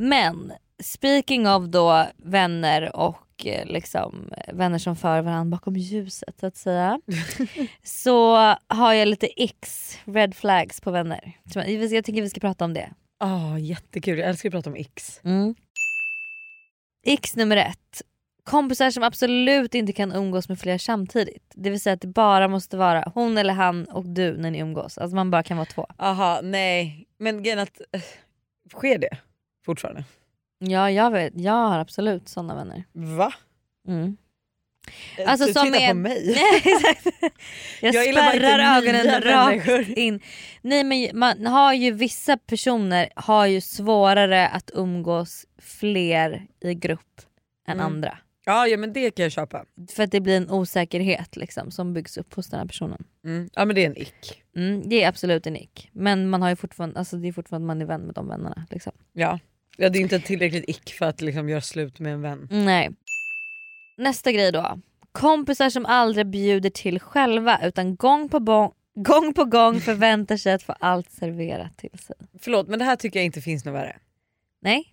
Men speaking of då vänner och eh, liksom vänner som för varandra bakom ljuset så att säga. så har jag lite x, red flags på vänner. Jag tycker vi ska prata om det. Ah, jättekul, jag älskar att prata om X. Mm. X nummer ett. Kompisar som absolut inte kan umgås med fler samtidigt. Det vill säga att det bara måste vara hon eller han och du när ni umgås. Alltså man bara kan vara två. Aha, nej. Men grejen att, äh, sker det fortfarande? Ja jag vet, jag har absolut såna vänner. Va? Mm. Alltså, du tittar på mig. Nej, exakt. Jag, Jag spärrar ögonen rakt in. Nej men man har ju vissa personer har ju svårare att umgås fler i grupp än Mm. andra. Ja, ja men det kan jag köpa. För att det blir en osäkerhet liksom, som byggs upp hos den här personen. Mm. Ja men det är en ick. Mm, det är absolut en ick. Men man har ju fortfarande, alltså, det är fortfarande man är vän med de vännerna. Liksom. Ja. Det är inte tillräckligt ick för att liksom göra slut med en vän. Nej. Nästa grej då. Kompisar som aldrig bjuder till själva utan gång på, gång, gång på gång förväntar sig att få allt serverat till sig. Förlåt men det här tycker jag inte finns något värre. Nej.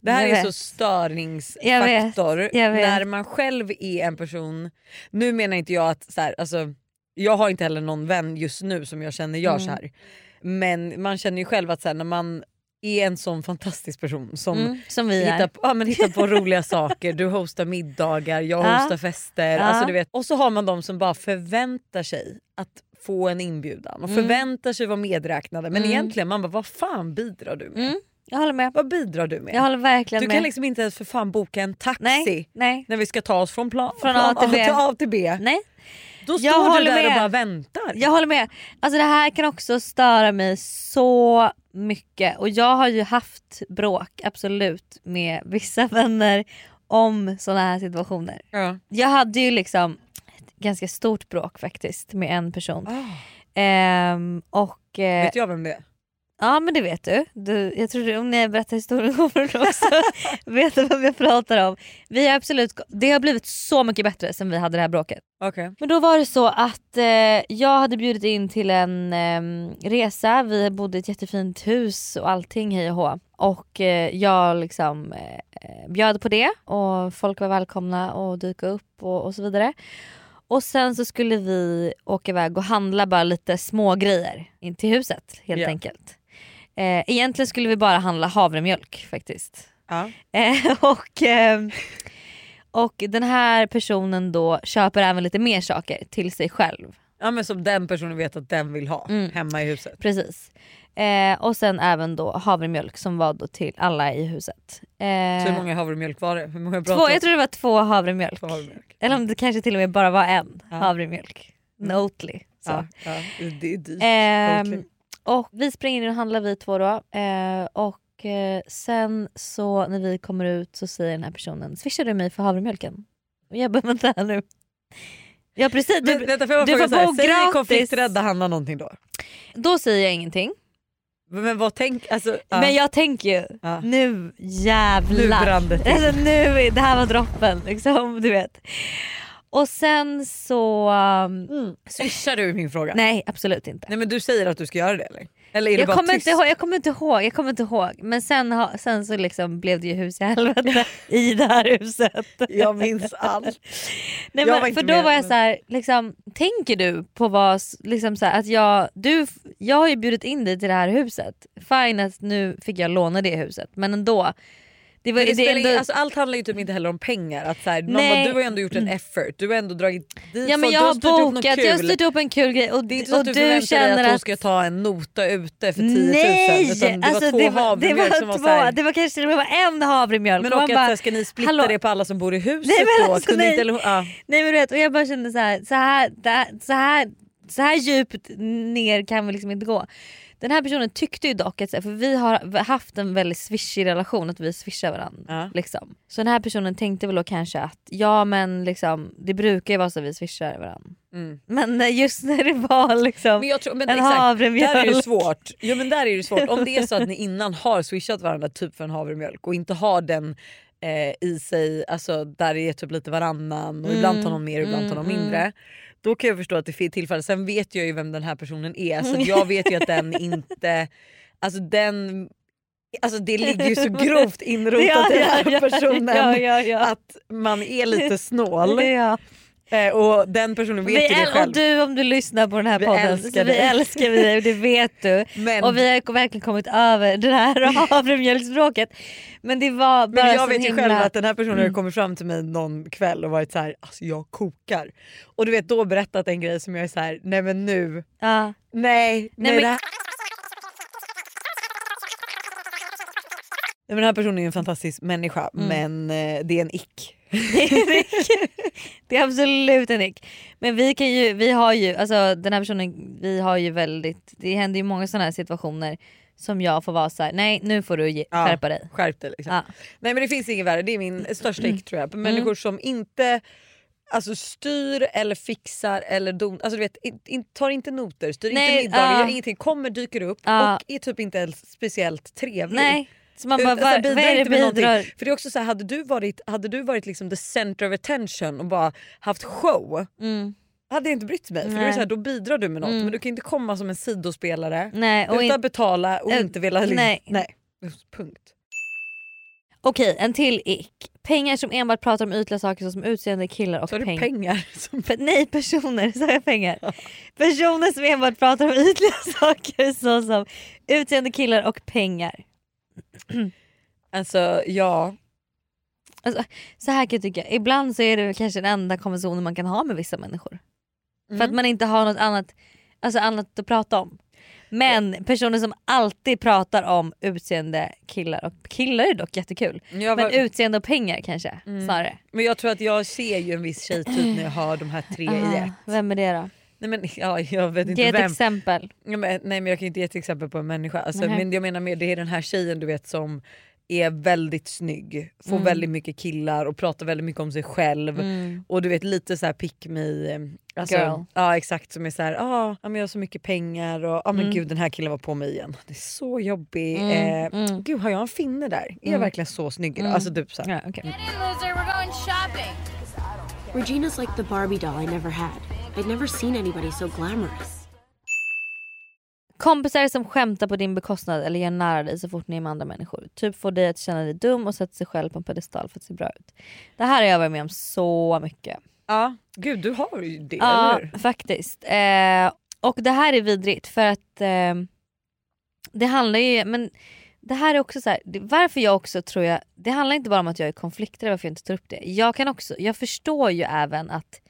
Det här Jag är vet. så Jag störningsfaktor vet, jag vet. när man själv är en person, nu menar inte jag att så här, alltså, jag har inte heller någon vän just nu som jag känner gör Mm. så här. Men man känner ju själv att så här, när man är en sån fantastisk person som, Mm, som vi hittar, på, ja, men hittar på roliga saker, du hostar middagar, jag Ja. hostar fester. Ja. Alltså, du vet. Och så har man de som bara förväntar sig att få en inbjudan och Mm. förväntar sig vara medräknade men Mm. egentligen man bara vad fan bidrar du med? Mm, jag håller med. Vad bidrar du med? Jag håller verkligen Du med. kan liksom inte ens för fan boka en taxi Nej, nej. när vi ska ta oss från, plan, Från plan A till B. A till B. Nej. Då Jag står du håller där och med. bara väntar. Jag håller med. Alltså det här kan också störa mig så mycket och jag har ju haft bråk absolut med vissa vänner om såna här situationer. Ja. Jag hade ju liksom ett ganska stort bråk faktiskt med en person. Ah. Ehm, och, eh, Vet jag vem det är? Ja men det vet du. du jag tror om ni berättar historien kommer du också veta vad jag pratar om. Vi har absolut, det har blivit så mycket bättre sen vi hade det här bråket. Okej. Men då var det så att eh, jag hade bjudit in till en eh, resa, vi bodde i ett jättefint hus och allting hej och hå. Och eh, jag liksom eh, bjöd på det och folk var välkomna att dyka upp och, och så vidare. Och sen så skulle vi åka iväg och handla bara lite små grejer in till huset helt Ja. enkelt. Eh, egentligen skulle vi bara handla havremjölk faktiskt. Ja. Eh, och, ehm, och den här personen då köper även lite mer saker till sig själv. Ja men som den personen vet att den vill ha Mm. hemma i huset. Precis. Eh, och sen även då havremjölk som var då till alla i huset. Eh, Så hur många havremjölk var det? Hur många två, jag tror det var två havremjölk. Två havremjölk. Eller om det kanske till och med bara var en Ja. havremjölk. Notely. Så. Ja, ja, det är dyrt. Oatly. Och vi springer in och handlar vi två då. Eh, och eh, sen så när vi kommer ut så säger den här personen swishar du mig för havremjölken? Och jag bara vänta här nu. Ja precis, du, Men, vänta, får jag du får så här, bo säger gratis. konflikträdda Hanna någonting då? Då säger jag ingenting. Men vad tänk... Alltså, ja. Men jag tänker ju, nu jävlar. Nu brann det till. alltså, nu, det här var droppen liksom, du vet. Och sen så... Um, Swishar du min fråga? Nej absolut inte. Nej men du säger att du ska göra det eller? Eller är Jag kommer, tyst? inte ihåg, jag kommer inte ihåg, jag kommer inte ihåg. Men sen, ha, sen så liksom blev det ju hus i helvete i det här huset. Jag minns allt. Nej, men, för då med, var jag så här, liksom, tänker du på vad, liksom så här, att jag, du, jag har ju bjudit in dig till det här huset. Fine att nu fick jag låna det huset men ändå. Det var, det det ändå, alltså, allt handlar ju typ inte heller om pengar. Att så här, man Nej. bara, du har ju ändå gjort en effort, du har ändå dragit dit ja, men jag har bokat, jag har styrt upp en kul grej och, Det är inte så att du, förväntar dig att hon att ska ta en nota ute för 10 000 Nej! utan det var alltså, två det, var, det, havremjölk var som var två, här, det var kanske det var en havremjölk. Men och och att bara, här, ska ni splitta hallå? det på alla som bor i huset Nej, men då? alltså, Kunde nej. inte, eller, ja. Nej men du vet, och jag bara kände så här, så här, det här- så här, så här djupt ner kan vi liksom inte gå. Den här personen tyckte ju dock att, för vi har haft en väldigt swishig relation, att vi swishar varandra. Liksom. Så den här personen tänkte väl då kanske att ja men liksom, det brukar ju vara så att vi swishar varandra. Mm. Men just när det var liksom Men jag tror, men en exakt, havremjölk. Där är det svårt. Jo, men där är det svårt. Om det är så att ni innan har swishat varandra typ för en havremjölk och inte har den eh, i sig, alltså där det är typ lite varannan och ibland tar någon mer och ibland tar någon Mm, mindre. Då kan jag förstå att det finns tillfälle. Sen vet jag ju vem den här personen är så att jag vet ju att den inte, alltså den Alltså det ligger ju så grovt inrotat Ja, i den här ja, personen ja. att man är lite snål. Eh, och den personen vet Vi ju det äl- själv. och du om du lyssnar på den här Vi podden, älskar så vi älskar dig och det vet du. Men- Och vi har verkligen kommit över det här havremjölksbråket. Men det var bara Men jag vet ju himla... själv att den här personen har Mm. kommit fram till mig någon kväll och varit så här, alltså jag kokar. Och du vet då berättat en grej som jag är så här, nej men nu, Ja. nej, nej, Nej, men- det här... men den här personen är en fantastisk människa Mm. men eh, det är en ick. det är absolut en ick. Men vi kan ju, vi har ju, alltså den här personen, vi har ju väldigt, det händer ju många sådana här situationer som jag får vara så här: nej nu får du ge, Ja, skärpa dig. Skärp dig liksom. Ja. Nej men det finns inget värre, det är min största ick tror jag. På Mm. människor som inte alltså, styr eller fixar eller don, alltså, du vet, in, in, tar inte noter, styr Nej, inte middagar, ja. gör ingenting, kommer, dyker upp Ja. och är typ inte speciellt trevlig. Nej. Så man bara, Ut- så här, vad, är det bidrar? För det är också så här, hade du varit, hade du varit liksom the center of attention och bara haft show Mm. hade jag inte brytt mig. För då, är Nej. så här, då bidrar du med något Mm. men du kan inte komma som en sidospelare Nej, och utan in- betala och Eh, inte vilja... liksom- nej. nej. Punkt. Okej, en till ick. Pengar som enbart pratar om ytliga saker såsom utseende, killar och Sa du peng- pengar? Pe- nej personer, sa jag pengar? Personer som enbart pratar om ytliga saker såsom utseende, killar och pengar. Alltså ja. Alltså, så här kan jag tycka, ibland så är det kanske den enda konversationen man kan ha med vissa människor. För att Mm. man inte har något annat, alltså annat att prata om. Men personer som alltid pratar om utseende, killar och killar är dock jättekul. Jag Men var- utseende och pengar kanske Mm. snarare. Men jag tror att jag ser ju en viss tjejtyp när jag hör de här tre i Ah, ett. vem är det då? Nej men ja, jag vet inte Ge ett vem. exempel. Ja, men, nej men jag kan inte ge ett exempel på en människa. Alltså, men jag menar mer det är den här tjejen du vet som är väldigt snygg, får Mm. väldigt mycket killar och pratar väldigt mycket om sig själv. Mm. Och du vet lite så här pick me. Alltså, Girl. Ja exakt som är så här, ah, men jag har så mycket pengar och ah, men Mm. gud den här killen var på mig igen. Det är så jobbigt. Mm, Eh, mm. Gud har jag en finne där? Är jag verkligen så snygg idag? Mm. Alltså typ så här. Ja, okej. loser, we're going shopping. Regina's like the Barbie doll I never had. I'd never seen anybody so glamorous. Kompisar som skämtar på din bekostnad eller gör nära dig så fort ni är med andra människor. Typ får dig att känna dig dum och sätter sig själv på en pedestal för att se bra ut. Det här har jag varit med om så mycket. Ja, gud du har ju det Ja eller faktiskt. Eh, och det här är vidrigt för att eh, det handlar ju, men det här är också så här, det, varför jag också tror jag, det handlar inte bara om att jag är konflikträdd varför jag inte tar upp det. Jag kan också, jag förstår ju även att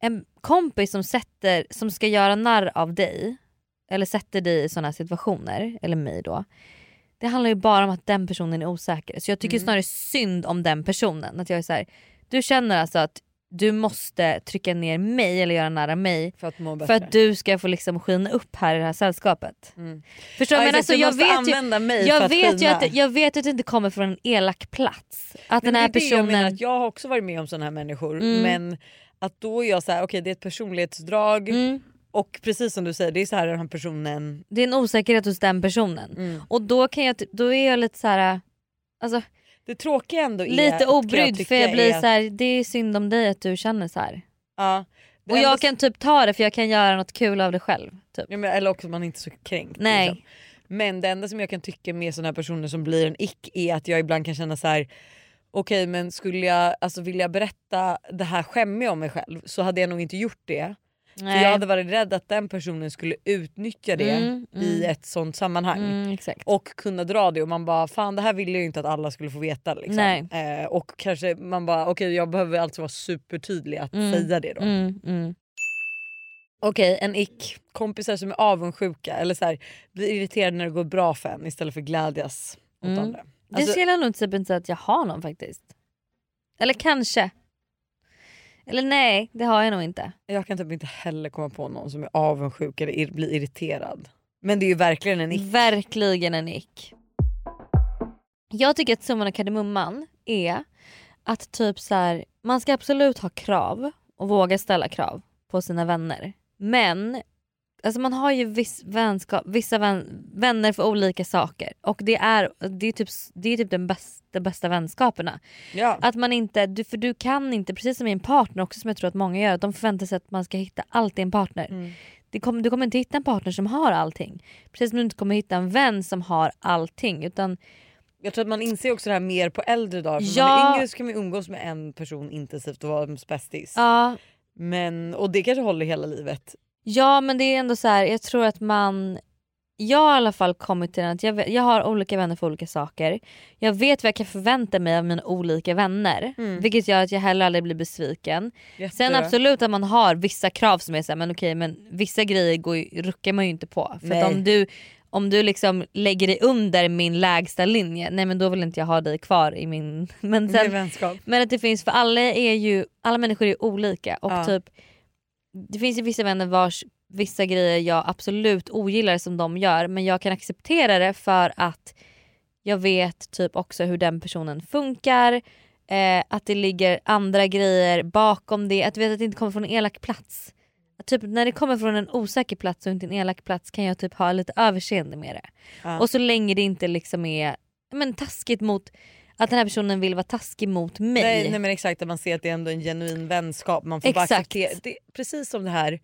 en kompis som sätter, som ska göra narr av dig eller sätter dig i sådana situationer, eller mig då. Det handlar ju bara om att den personen är osäker. Så jag tycker Mm. snarare synd om den personen. Att jag är så här, du känner alltså att du måste trycka ner mig eller göra nära mig för att, för att du ska få liksom skina upp här i det här sällskapet. Mm. Förstår? Ja, Men alltså, du jag, vet ju, mig för jag, att vet ju skina. att, jag vet att det inte kommer från en elak plats. Att Men den här det jag, personen... menar, jag har också varit med om sådana här människor Mm. men att då är jag så här, okej det är ett personlighetsdrag Mm. och precis som du säger det är så här den här personen Det är en osäkerhet hos den personen. Mm. Och då, kan jag, då är jag lite så här... Alltså, Det tråkiga ändå är lite kan jag obrydd för jag blir är så här, det är synd om dig att du känner så här. Ja, det Och enda jag kan typ ta det för jag kan göra något kul av det själv. Typ. Ja, men, eller också man inte är så kränkt. Nej. Liksom. Men det enda som jag kan tycka med här personer som blir en ick är att jag ibland kan känna så här. okej men skulle jag alltså, vilja berätta det här skämmiga om mig själv så hade jag nog inte gjort det. För Nej. jag hade varit rädd att den personen skulle utnyttja det Mm, i mm. ett sånt sammanhang. Mm. Och kunna dra det och man bara fan det här ville jag ju inte att alla skulle få veta. Liksom. Eh, och kanske man bara okej jag behöver alltså vara supertydlig att Mm, säga det då. Mm, mm. Okej, en ick. Kompisar som är avundsjuka eller så här, blir irriterade när det går bra för en istället för glädjas åt andra. Det Alltså, skulle jag nog typ inte säga att jag har någon faktiskt. Eller kanske. Eller nej, det har jag nog inte. jag kan typ inte heller komma på någon som är avundsjuk eller ir- blir irriterad. Men det är ju verkligen en ick. Verkligen en ick. Jag tycker att summan av kardemumman är att typ så här, man ska absolut ha krav och våga ställa krav på sina vänner. Men alltså man har ju viss vänskap, vissa vän, vänner för olika saker och det är, det är typ, det är typ den bästa, bästa vänskaperna. Ja. Att man inte, du, för du kan inte, precis som i en partner också som jag tror att många gör, att de förväntar sig att man ska hitta allt i en partner. Mm. Kom, du kommer inte hitta en partner som har allting. Precis som du inte kommer hitta en vän som har allting. Utan Jag tror att man inser också det här mer på äldre dagar. För När Ja. man är yngre så kan man umgås med en person intensivt och vara bästis. ja, Men, och det kanske håller hela livet. Ja men det är ändå så här, jag tror att man jag har i alla fall kommit till den att jag, jag har olika vänner för olika saker. Jag vet vad jag kan förvänta mig av mina olika vänner. Mm. Vilket gör att jag heller aldrig blir besviken. Jätte- Sen absolut att man har vissa krav som är såhär, men okej men vissa grejer går ju, ruckar man ju inte på. För om du, om du liksom lägger dig under min lägsta linje, nej men då vill inte jag ha dig kvar i min... Men, sen, vänskap. men att det finns, för alla är ju, alla människor är olika och Ja. typ det finns ju vissa vänner vars vissa grejer jag absolut ogillar som de gör men jag kan acceptera det för att jag vet typ också hur den personen funkar, eh, att det ligger andra grejer bakom det, att du vet att det inte kommer från en elak plats. Att Typ när det kommer från en osäker plats och inte en elak plats kan jag typ ha lite överseende med det. Ja. Och så länge det inte liksom är men, taskigt mot att den här personen vill vara taskig mot mig. Nej, nej men exakt, att man ser att det är ändå en genuin vänskap. Man får bara Exakt. acceptera. Det precis som det här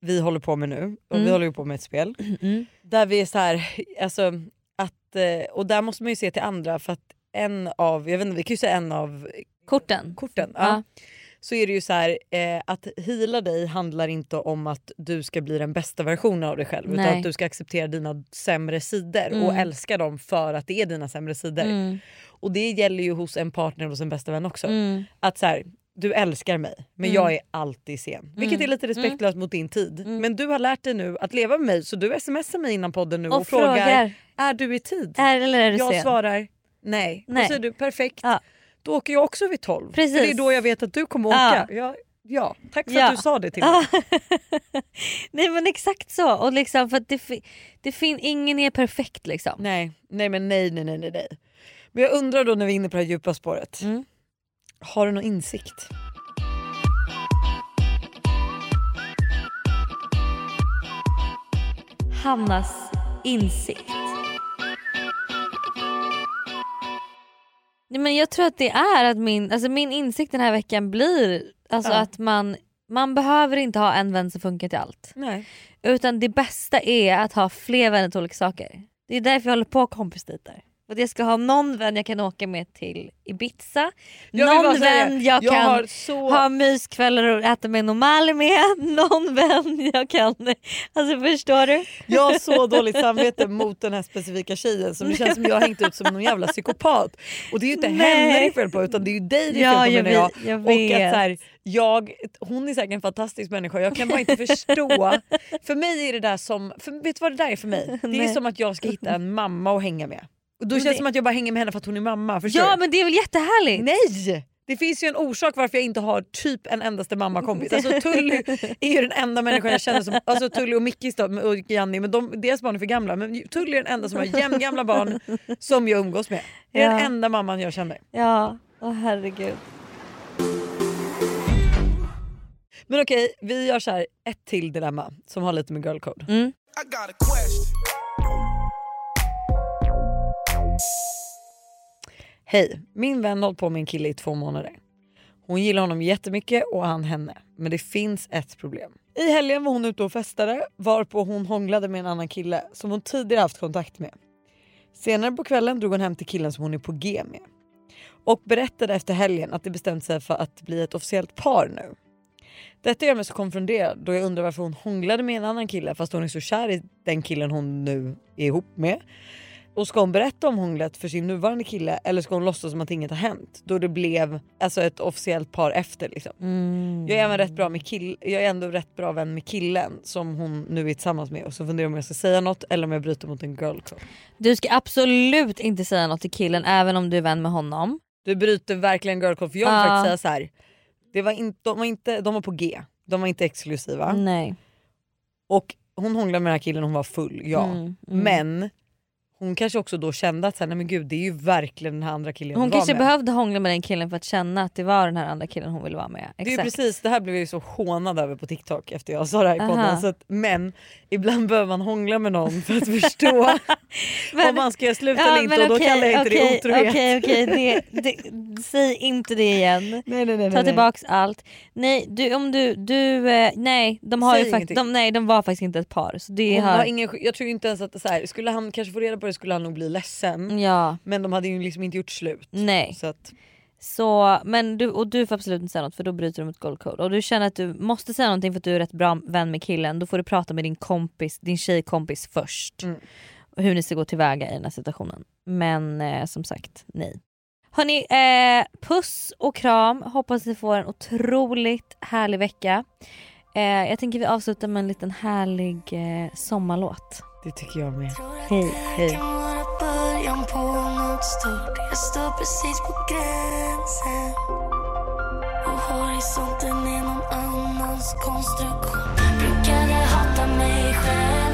vi håller på med nu. Och Mm. Vi håller ju på med ett spel. Mm. Där vi är så här, alltså, att, eh, och där måste man ju se till andra för att en av, jag vet inte, vi kan ju säga en av Korten. korten. Ja. Ja. Så är det ju så här, eh, att hila dig handlar inte om att du ska bli den bästa versionen av dig själv utan Nej. att du ska acceptera dina sämre sidor Mm. och älska dem för att det är dina sämre sidor. Mm. Och det gäller ju hos en partner och hos en bästa vän också. Mm. Att så här, du älskar mig men Mm. jag är alltid sen. Vilket Mm. är lite respektlöst mot din tid. Men du har lärt dig nu att leva med mig så du smsar mig innan podden nu och, Och frågar. är du i tid? Är, eller är du jag sen? svarar nej. Nej. Och så säger du perfekt. Ja. Då åker jag också vid 12. Precis. För det är då jag vet att du kommer åka. Ja. Ja, tack för Ja. att du sa det till mig. Nej men exakt så. Och liksom för det, det fin- ingen är perfekt liksom. Nej, nej men nej nej nej nej. nej. Men jag undrar då när vi är inne på det här djupa spåret. Mm. Har du någon insikt? Hannas insikt. Nej, men jag tror att det är att min, alltså min insikt den här veckan blir alltså Ja. att man, man behöver inte ha en vän som funkar till allt. Nej. Utan det bästa är att ha fler vänner till olika saker. Det är därför jag håller på kompisdejter. Att jag ska ha någon vän jag kan åka med till Ibiza, Jag någon vän jag, jag kan så- ha myskvällar och äta med normal med, någon vän jag kan... Alltså förstår du? Jag har så dåligt samvete mot den här specifika tjejen som det känns som jag har hängt ut som någon jävla psykopat. Och det är ju inte Nej. henne det är fel på utan det är ju dig det är fel på jag menar jag. vet, jag Och att vet. så här, jag, hon är säkert en fantastisk människa, jag kan bara inte förstå. För mig är det där som, för, vet du vad det där är för mig? Det är Nej. som att jag ska hitta en mamma att hänga med. Och då Men känns det det- som att jag bara hänger med henne för att hon är mamma. Förstår Ja du? men det är väl jättehärligt? Nej! Det finns ju en orsak varför jag inte har typ en endaste mammakompis. Alltså Tully är ju den enda människan jag känner som... Alltså Tully och Mickis då, och Janni, men de, deras barn är för gamla. Men Tully är den enda som har jämngamla barn som jag umgås med. Det är Ja. den enda mamman jag känner. Ja, åh herregud. Men okej, vi gör så här ett till dilemma som har lite med girl code. Mm. Hej, min vän har hållit på med en kille i två månader. Hon gillar honom jättemycket och han henne. Men det finns ett problem. I helgen var hon ute och festade varpå hon hånglade med en annan kille som hon tidigare haft kontakt med. Senare på kvällen drog hon hem till killen som hon är på G med. Och berättade efter helgen att de bestämt sig för att bli ett officiellt par nu. Detta gör mig så konfunderad då jag undrar varför hon hånglade med en annan kille fast hon är så kär i den killen hon nu är ihop med. Och ska hon berätta om hånglet för sin nuvarande kille eller ska hon låtsas som att inget har hänt? Då det blev alltså ett officiellt par efter liksom. Jag är även rätt bra med kill- jag är ändå rätt bra vän med killen som hon nu är tillsammans med och så funderar jag om jag ska säga något eller om jag bryter mot en girl code. Du ska absolut inte säga något till killen även om du är vän med honom. Du bryter verkligen girl code för jag vill Ja. faktiskt säga så här. Det var de, var inte, de var på G, de var inte exklusiva. Nej. Och hon hånglade med den här killen hon var full, ja. Mm, mm. Men hon kanske också då kände att så här, nej men gud det är ju verkligen den här andra killen Hon hon kanske med. behövde hångla med den killen för att känna att det var den här andra killen hon ville vara med. Det är ju Exakt. precis det här blev jag ju så hånad över på TikTok efter jag sa det här i podden. Så att, men ibland behöver man hångla med någon för att förstå om man ska göra slut eller inte och då okej, kallar jag inte okej, det otrohet. Okej okej, det, det, säg inte det igen. Nej, nej, nej, Ta nej. tillbaks allt. Nej, du, om du, du, eh, nej, de, har Säg ju fakt- ingenting. de, nej de var faktiskt inte ett par. Så det Hon har ingen, jag tror inte ens att så här, skulle han kanske få reda på det skulle han nog bli ledsen. Ja. Men de hade ju liksom inte gjort slut. Nej. Så att, Så, men du, och du får absolut inte säga något för då bryter du mot gold code. Och du känner att du måste säga någonting för att du är rätt bra vän med killen, då får du prata med din kompis, din tjejkompis först. Mm. Hur ni ska gå tillväga i den här situationen. Men eh, som sagt, nej. Hörni, eh, puss och kram. Hoppas ni får en otroligt härlig vecka. Eh, jag tänker vi avslutar med en liten härlig eh, sommarlåt. Det tycker jag med. Hej. Hej. Jag står precis på gränsen Och horisonten är någon annans konstruktion Brukade hata mig själv